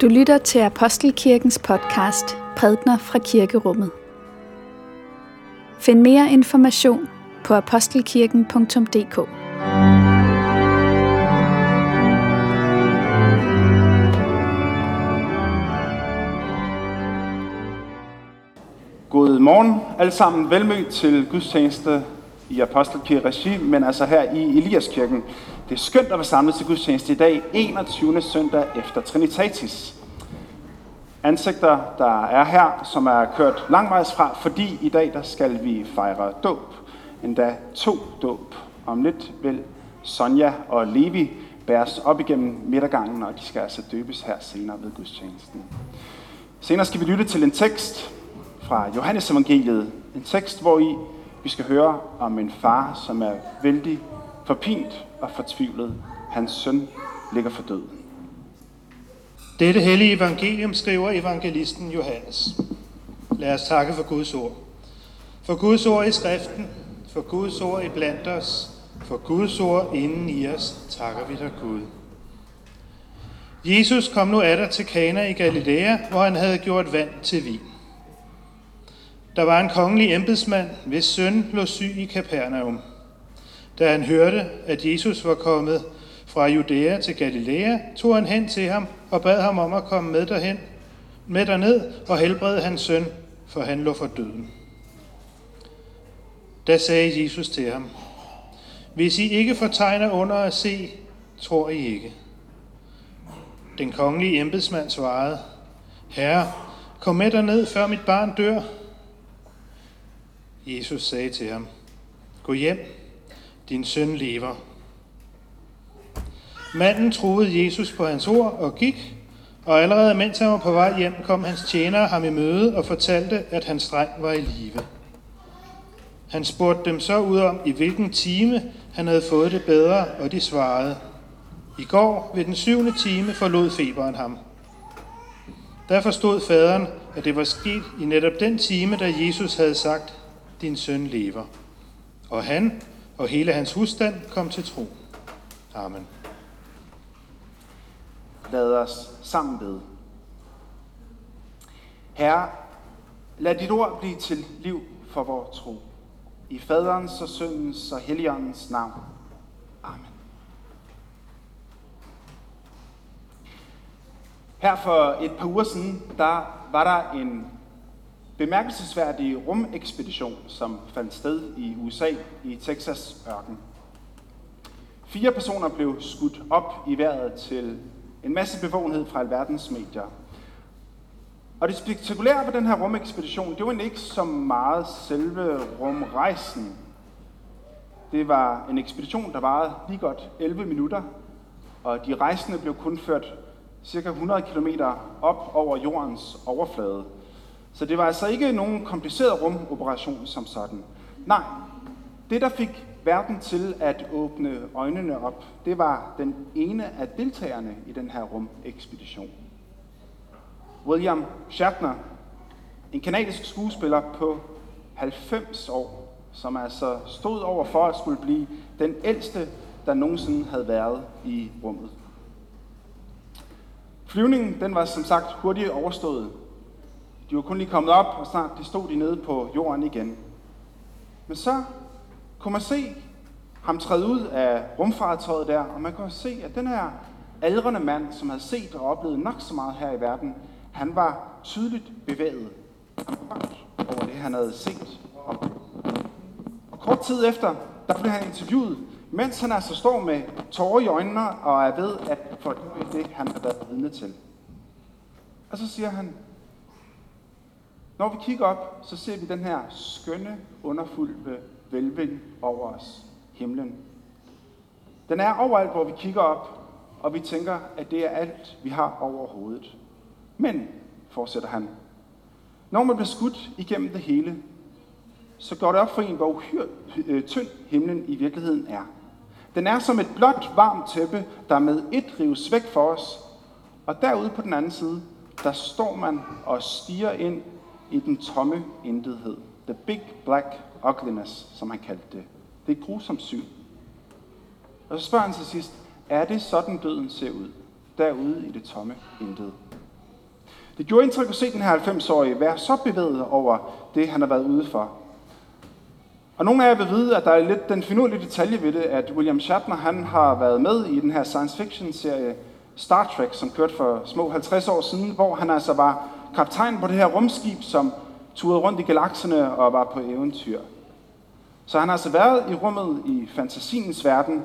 Du lytter til Apostelkirkens podcast Prædner fra Kirkerummet. Find mere information på apostelkirken.dk. God morgen alle sammen. Velmødt til gudstjeneste i Apostelkirke Regi, men altså her i Eliaskirken. Det er skønt at være samlet til gudstjeneste i dag, 21. søndag efter Trinitatis. Ansigter, der er her, som er kørt langvejs fra, fordi i dag der skal vi fejre dåb. Endda to dåb. Om lidt vil Sonja og Levi bæres op igennem midtergangen, og de skal altså døbes her senere ved gudstjenesten. Senere skal vi lytte til en tekst fra Johannes evangeliet. En tekst, hvor i vi skal høre om en far, som er vældig forpint og fortvivlet. Hans søn ligger for død. Dette hellige evangelium skriver evangelisten Johannes. Lad os takke for Guds ord. For Guds ord i skriften, for Guds ord i blandt os, for Guds ord inden i os, takker vi dig Gud. Jesus kom nu atter til Kana i Galilea, hvor han havde gjort vand til vin. Der var en kongelig embedsmand, hvis søn lå syg i Kapernaum. Da han hørte, at Jesus var kommet fra Judæa til Galilea, tog han hen til ham og bad ham om at komme med derhen, med derned og helbrede hans søn, for han lå for døden. Da sagde Jesus til ham, Hvis I ikke får tegner under at se, tror I ikke. Den kongelige embedsmand svarede, Herre, kom med derned, før mit barn dør. Jesus sagde til ham, Gå hjem, din søn lever. Manden troede Jesus på hans ord og gik, og allerede mens han var på vej hjem, kom hans tjenere ham i møde og fortalte, at hans dreng var i live. Han spurgte dem så ud om, i hvilken time han havde fået det bedre, og de svarede, i går ved den syvende time forlod feberen ham. Der forstod faderen, at det var sket i netop den time, da Jesus havde sagt, din søn lever. Og han og hele hans husstand kom til tro. Amen. Lad os sammen bede. Herre, lad dit ord blive til liv for vores tro. I faderens og søndens og helligåndens navn. Amen. Her for et par uger siden, der var der en bemærkelsesværdig rumekspedition, som fandt sted i USA i Texas ørken. Fire personer blev skudt op i vejret til en masse bevågenhed fra alverdens medier. Og det spektakulære ved den her rumekspedition, det var ikke så meget selve rumrejsen. Det var en ekspedition, der varede lige godt 11 minutter, og de rejsende blev kun ført cirka 100 km op over jordens overflade. Så det var altså ikke nogen kompliceret rumoperation som sådan. Nej, det der fik verden til at åbne øjnene op, det var den ene af deltagerne i den her rumekspedition. William Shatner, en kanadisk skuespiller på 90 år, som altså stod over for at skulle blive den ældste, der nogensinde havde været i rummet. Flyvningen den var som sagt hurtigt overstået, de var kun lige kommet op, og snart de stod de nede på jorden igen. Men så kunne man se ham træde ud af rumfartøjet der, og man kunne se, at den her aldrende mand, som havde set og oplevet nok så meget her i verden, han var tydeligt bevæget over det, han havde set. Og kort tid efter, der blev han interviewet, mens han altså står med tårer i øjnene og er ved at fordøje det, han har været vidne til. Og så siger han, når vi kigger op, så ser vi den her skønne, underfulde velvind over os, himlen. Den er overalt, hvor vi kigger op, og vi tænker, at det er alt, vi har over hovedet. Men, fortsætter han, når man bliver skudt igennem det hele, så går det op for en, hvor uhyre øh, tynd himlen i virkeligheden er. Den er som et blåt, varmt tæppe, der med et rives væk for os, og derude på den anden side, der står man og stiger ind i den tomme intethed. The big black ugliness, som han kaldte det. Det er et grusomt syn. Og så spørger han til sidst, er det sådan døden ser ud, derude i det tomme intet? Det gjorde indtryk at se den her 90-årige være så bevæget over det, han har været ude for. Og nogle af jer vil vide, at der er lidt den finurlige detalje ved det, at William Shatner han har været med i den her science fiction serie Star Trek, som kørte for små 50 år siden, hvor han altså var kaptajn på det her rumskib, som turede rundt i galakserne og var på eventyr. Så han har altså været i rummet i fantasiens verden.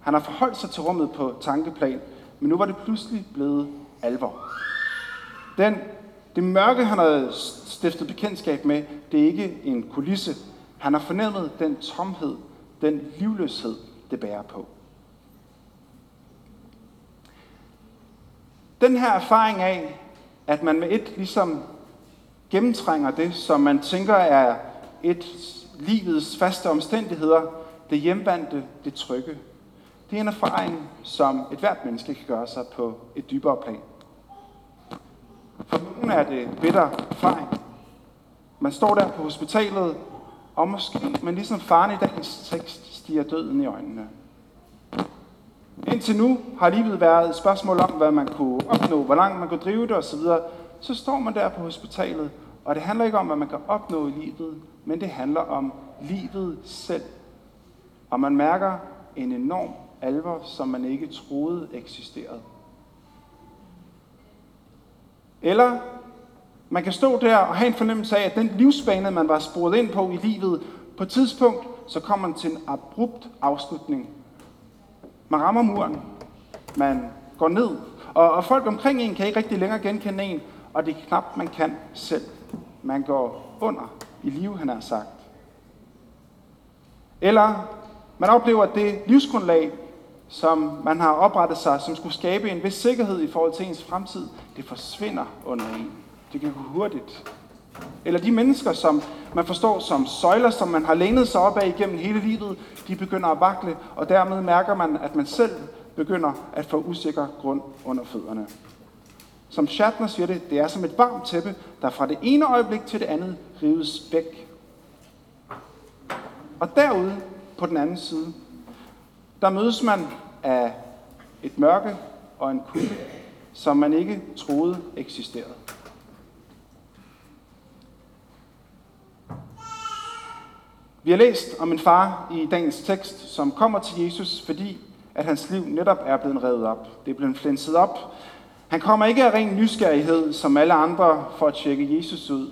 Han har forholdt sig til rummet på tankeplan, men nu var det pludselig blevet alvor. Den, det mørke, han har stiftet bekendtskab med, det er ikke en kulisse. Han har fornemmet den tomhed, den livløshed, det bærer på. Den her erfaring af, at man med et ligesom gennemtrænger det, som man tænker er et livets faste omstændigheder, det hjemvandte, det trygge. Det er en erfaring, som et hvert menneske kan gøre sig på et dybere plan. For nogle er det bitter erfaring. Man står der på hospitalet, og måske, men ligesom faren i dagens tekst, stiger døden i øjnene. Indtil nu har livet været et spørgsmål om, hvad man kunne opnå, hvor langt man kunne drive det osv. Så står man der på hospitalet, og det handler ikke om, hvad man kan opnå i livet, men det handler om livet selv. Og man mærker en enorm alvor, som man ikke troede eksisterede. Eller man kan stå der og have en fornemmelse af, at den livsbane, man var sporet ind på i livet, på et tidspunkt, så kommer man til en abrupt afslutning. Man rammer muren. Man går ned. Og, og folk omkring en kan ikke rigtig længere genkende en, og det er knap, man kan selv. Man går under i liv, han har sagt. Eller man oplever, at det livsgrundlag, som man har oprettet sig, som skulle skabe en vis sikkerhed i forhold til ens fremtid, det forsvinder under en. Det kan gå hurtigt. Eller de mennesker, som man forstår som søjler, som man har lænet sig op af igennem hele livet, de begynder at vakle, og dermed mærker man, at man selv begynder at få usikker grund under fødderne. Som Shatner siger det, det er som et varmt tæppe, der fra det ene øjeblik til det andet rives væk. Og derude på den anden side, der mødes man af et mørke og en kulde, som man ikke troede eksisterede. Vi har læst om en far i dagens tekst, som kommer til Jesus, fordi at hans liv netop er blevet revet op. Det er blevet flænset op. Han kommer ikke af ren nysgerrighed, som alle andre, for at tjekke Jesus ud.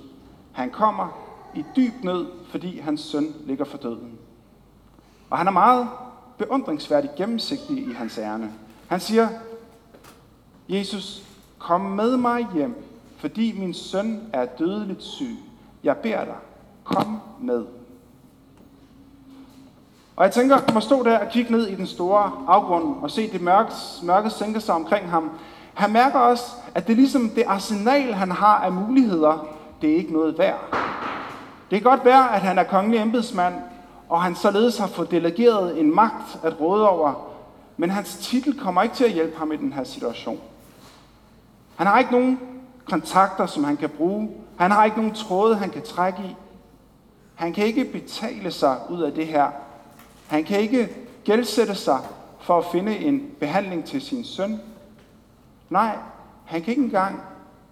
Han kommer i dyb nød, fordi hans søn ligger for døden. Og han er meget beundringsværdigt gennemsigtig i hans ærne. Han siger, Jesus, kom med mig hjem, fordi min søn er dødeligt syg. Jeg beder dig, kom med. Og jeg tænker, at man stå der og kigge ned i den store afgrund og se det mørke, mørke sænke sig omkring ham. Han mærker også, at det er ligesom det arsenal, han har af muligheder, det er ikke noget værd. Det kan godt være, at han er kongelig embedsmand, og han således har fået delegeret en magt at råde over, men hans titel kommer ikke til at hjælpe ham i den her situation. Han har ikke nogen kontakter, som han kan bruge. Han har ikke nogen tråde, han kan trække i. Han kan ikke betale sig ud af det her han kan ikke gældsætte sig for at finde en behandling til sin søn. Nej, han kan ikke engang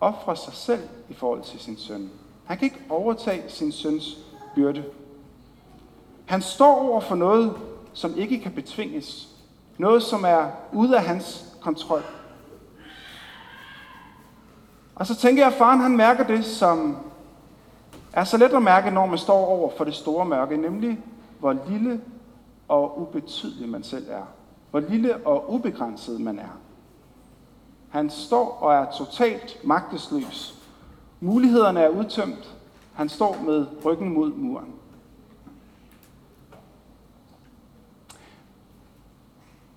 ofre sig selv i forhold til sin søn. Han kan ikke overtage sin søns byrde. Han står over for noget, som ikke kan betvinges. Noget, som er ude af hans kontrol. Og så tænker jeg, at faren han mærker det, som er så let at mærke, når man står over for det store mørke, nemlig hvor lille og ubetydelig man selv er. Hvor lille og ubegrænset man er. Han står og er totalt magtesløs. Mulighederne er udtømt. Han står med ryggen mod muren.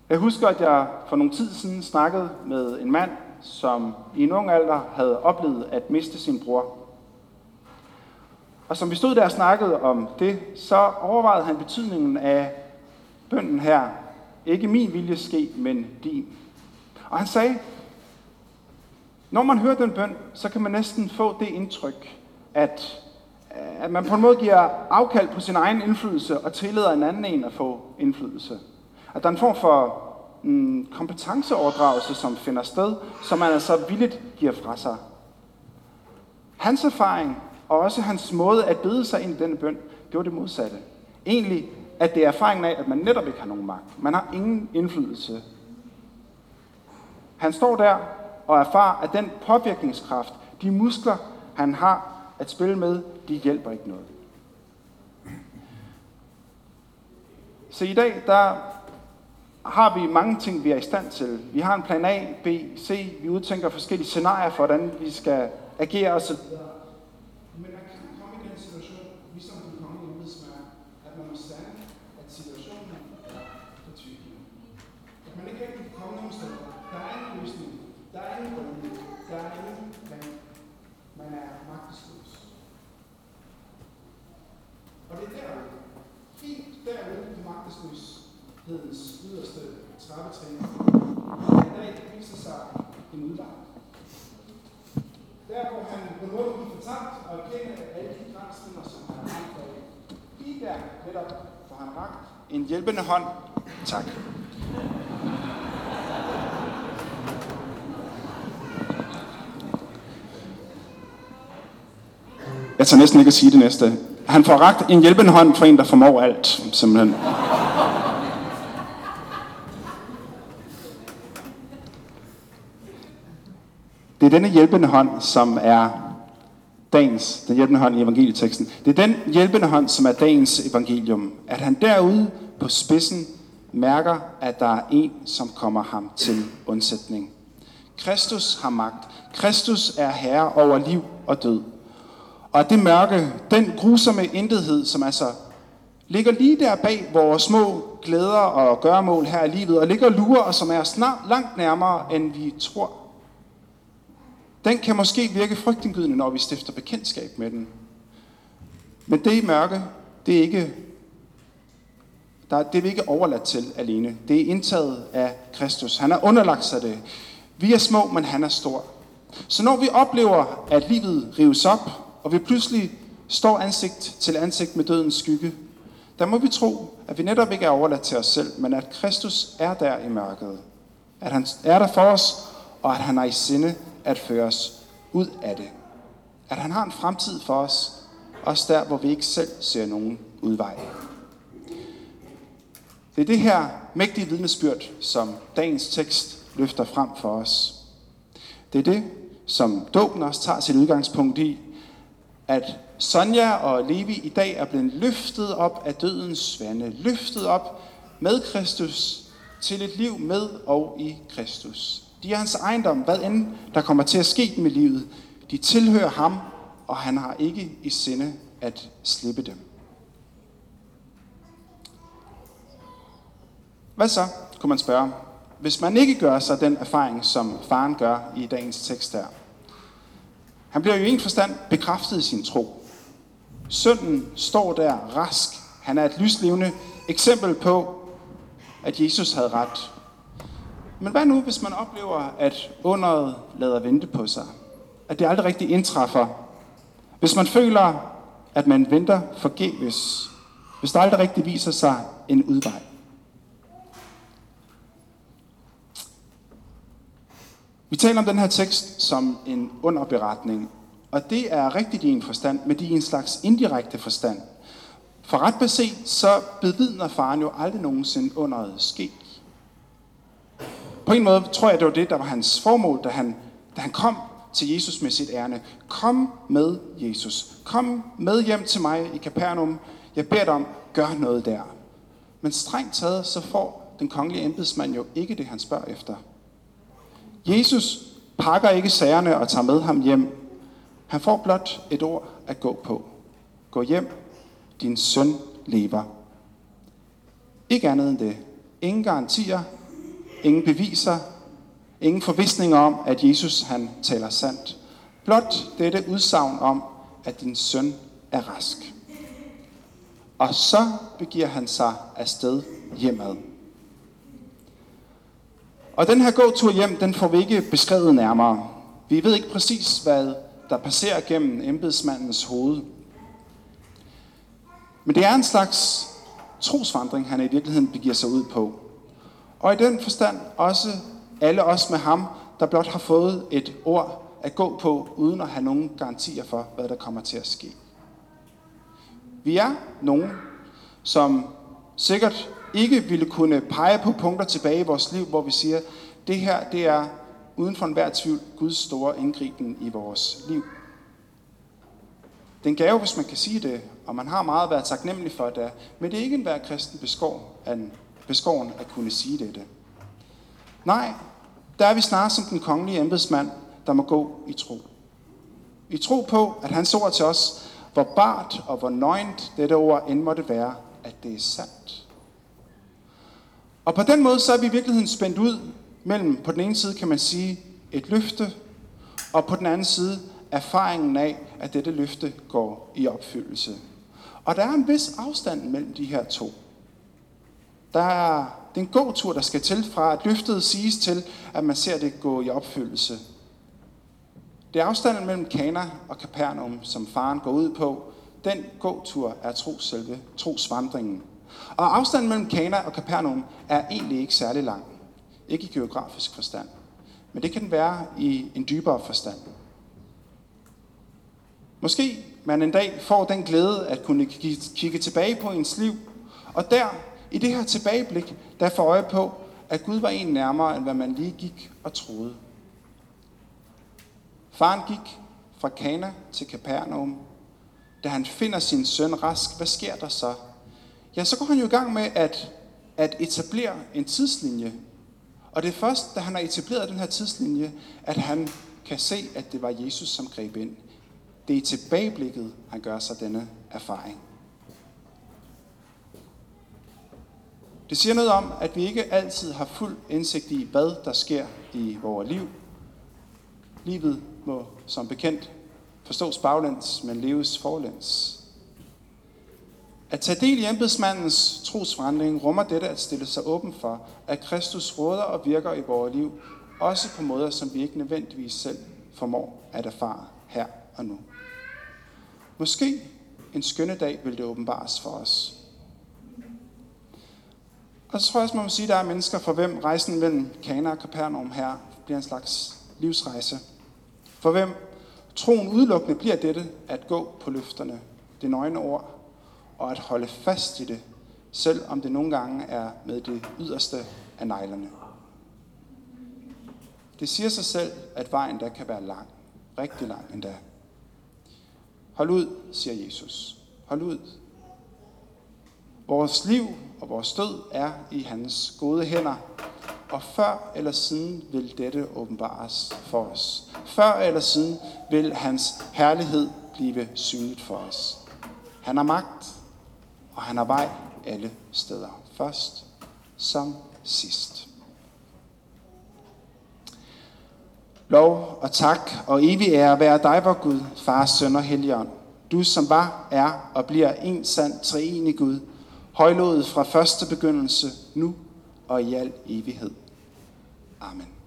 Jeg husker, at jeg for nogle tid siden snakkede med en mand, som i en ung alder havde oplevet at miste sin bror. Og som vi stod der og snakkede om det, så overvejede han betydningen af bønden her, ikke min vilje ske, men din. Og han sagde, når man hører den bøn, så kan man næsten få det indtryk, at, at man på en måde giver afkald på sin egen indflydelse og tillader en anden en at få indflydelse. At der er en form for en kompetenceoverdragelse, som finder sted, som man altså villigt giver fra sig. Hans erfaring og også hans måde at bede sig ind i denne bøn, det var det modsatte. Egentlig, at det er erfaringen af, at man netop ikke har nogen magt. Man har ingen indflydelse. Han står der og erfarer, at den påvirkningskraft, de muskler, han har at spille med, de hjælper ikke noget. Så i dag, der har vi mange ting, vi er i stand til. Vi har en plan A, B, C. Vi udtænker forskellige scenarier for, hvordan vi skal agere osv. Men der kan komme i den situation, ligesom den kongelige embedsmand, at man må sande, at situationen er fortvivlende. At man ikke rigtig kan komme nogen steder. Der er ingen løsning. Der er ingen redning. Der er ingen plan. Man er magtesløs. Og det er derude, helt derude på magtesløshedens yderste trappetrin, at viser sig en udvej. Der hvor han på en måde bliver fortabt og erkende alle de grænsninger, som han har ramt af. Lige der netop får han rakt en hjælpende hånd. Tak. Jeg tager næsten ikke at sige det næste. Han får ragt en hjælpende hånd fra en, der formår alt, simpelthen. Er denne hjælpende hånd, som er dagens, den hjælpende hånd i evangelieteksten. Det er den hjælpende hånd, som er dagens evangelium. At han derude på spidsen mærker, at der er en, som kommer ham til undsætning. Kristus har magt. Kristus er herre over liv og død. Og det mørke, den grusomme intethed, som altså ligger lige der bag vores små glæder og gøremål her i livet, og ligger og lurer, og som er snart langt nærmere, end vi tror. Den kan måske virke frygtindgydende, når vi stifter bekendtskab med den. Men det mørke, det er ikke der, det er vi ikke overladt til alene. Det er indtaget af Kristus. Han har underlagt sig det. Vi er små, men han er stor. Så når vi oplever, at livet rives op, og vi pludselig står ansigt til ansigt med dødens skygge, der må vi tro, at vi netop ikke er overladt til os selv, men at Kristus er der i mørket. At han er der for os, og at han har i sinde at føre os ud af det. At han har en fremtid for os, også der, hvor vi ikke selv ser nogen udvej. Det er det her mægtige vidnesbyrd, som dagens tekst løfter frem for os. Det er det, som dåben også tager sit udgangspunkt i, at Sonja og Levi i dag er blevet løftet op af dødens vande, løftet op med Kristus til et liv med og i Kristus. De er hans ejendom, hvad end der kommer til at ske med livet. De tilhører ham, og han har ikke i sinde at slippe dem. Hvad så, kunne man spørge, hvis man ikke gør sig den erfaring, som faren gør i dagens tekst her? Han bliver jo i en forstand bekræftet i sin tro. Sønnen står der rask. Han er et lyslevende eksempel på, at Jesus havde ret. Men hvad nu, hvis man oplever, at underet lader vente på sig? At det aldrig rigtig indtræffer? Hvis man føler, at man venter forgæves? Hvis der aldrig rigtig viser sig en udvej? Vi taler om den her tekst som en underberetning, og det er rigtigt i en forstand, men det er i en slags indirekte forstand. For ret beset, så bevidner faren jo aldrig nogensinde underet ske. På en måde tror jeg, det var det, der var hans formål, da han, da han kom til Jesus med sit ærne. Kom med Jesus. Kom med hjem til mig i Capernaum. Jeg beder dig om, gør noget der. Men strengt taget, så får den kongelige embedsmand jo ikke det, han spørger efter. Jesus pakker ikke sagerne og tager med ham hjem. Han får blot et ord at gå på. Gå hjem, din søn lever. Ikke andet end det. Ingen garantier, ingen beviser, ingen forvisninger om, at Jesus han taler sandt. Blot dette udsagn om, at din søn er rask. Og så begiver han sig afsted hjemad. Og den her gåtur hjem, den får vi ikke beskrevet nærmere. Vi ved ikke præcis, hvad der passerer gennem embedsmandens hoved. Men det er en slags trosvandring, han i virkeligheden begiver sig ud på. Og i den forstand også alle os med ham, der blot har fået et ord at gå på, uden at have nogen garantier for, hvad der kommer til at ske. Vi er nogen, som sikkert ikke ville kunne pege på punkter tilbage i vores liv, hvor vi siger, det her det er uden for enhver tvivl Guds store indgriben i vores liv. Den gave, hvis man kan sige det, og man har meget været taknemmelig for det, men det er ikke enhver kristen beskår, en beskåren at kunne sige dette. Nej, der er vi snarere som den kongelige embedsmand, der må gå i tro. I tro på, at hans ord til os, hvor bart og hvor nøgent dette ord end måtte være, at det er sandt. Og på den måde så er vi i virkeligheden spændt ud mellem, på den ene side kan man sige, et løfte, og på den anden side erfaringen af, at dette løfte går i opfyldelse. Og der er en vis afstand mellem de her to. Der er den gåtur, der skal til fra, at løftet siges til, at man ser det gå i opfyldelse. Det er afstanden mellem Kana og Capernaum, som faren går ud på. Den gåtur er tro selve trosvandringen. Og afstanden mellem Kana og Capernaum er egentlig ikke særlig lang. Ikke i geografisk forstand. Men det kan den være i en dybere forstand. Måske man en dag får den glæde at kunne kigge tilbage på ens liv, og der, i det her tilbageblik, der får øje på, at Gud var en nærmere, end hvad man lige gik og troede. Faren gik fra Kana til Capernaum. Da han finder sin søn rask, hvad sker der så? Ja, så går han jo i gang med at, at etablere en tidslinje. Og det er først, da han har etableret den her tidslinje, at han kan se, at det var Jesus, som greb ind. Det er i tilbageblikket, han gør sig denne erfaring. Det siger noget om, at vi ikke altid har fuld indsigt i, hvad der sker i vores liv. Livet må som bekendt forstås baglæns, men leves forlæns. At tage del i embedsmandens trosforandring rummer dette at stille sig åben for, at Kristus råder og virker i vores liv, også på måder, som vi ikke nødvendigvis selv formår at erfare her og nu. Måske en skønne dag vil det åbenbares for os. Og så tror jeg også, man må sige, at der er mennesker, for hvem rejsen mellem Kana og Kapernaum her bliver en slags livsrejse. For hvem troen udelukkende bliver dette at gå på løfterne, det nøgne ord, og at holde fast i det, selv om det nogle gange er med det yderste af neglene. Det siger sig selv, at vejen der kan være lang, rigtig lang endda. Hold ud, siger Jesus. Hold ud. Vores liv og vores død er i hans gode hænder, og før eller siden vil dette åbenbares for os. Før eller siden vil hans herlighed blive synligt for os. Han har magt, og han har vej alle steder. Først som sidst. Lov og tak og evig ære være dig, vor Gud, Far, Søn og Helligånd. Du som var, er og bliver en sand treenig Gud, højlået fra første begyndelse, nu og i al evighed. Amen.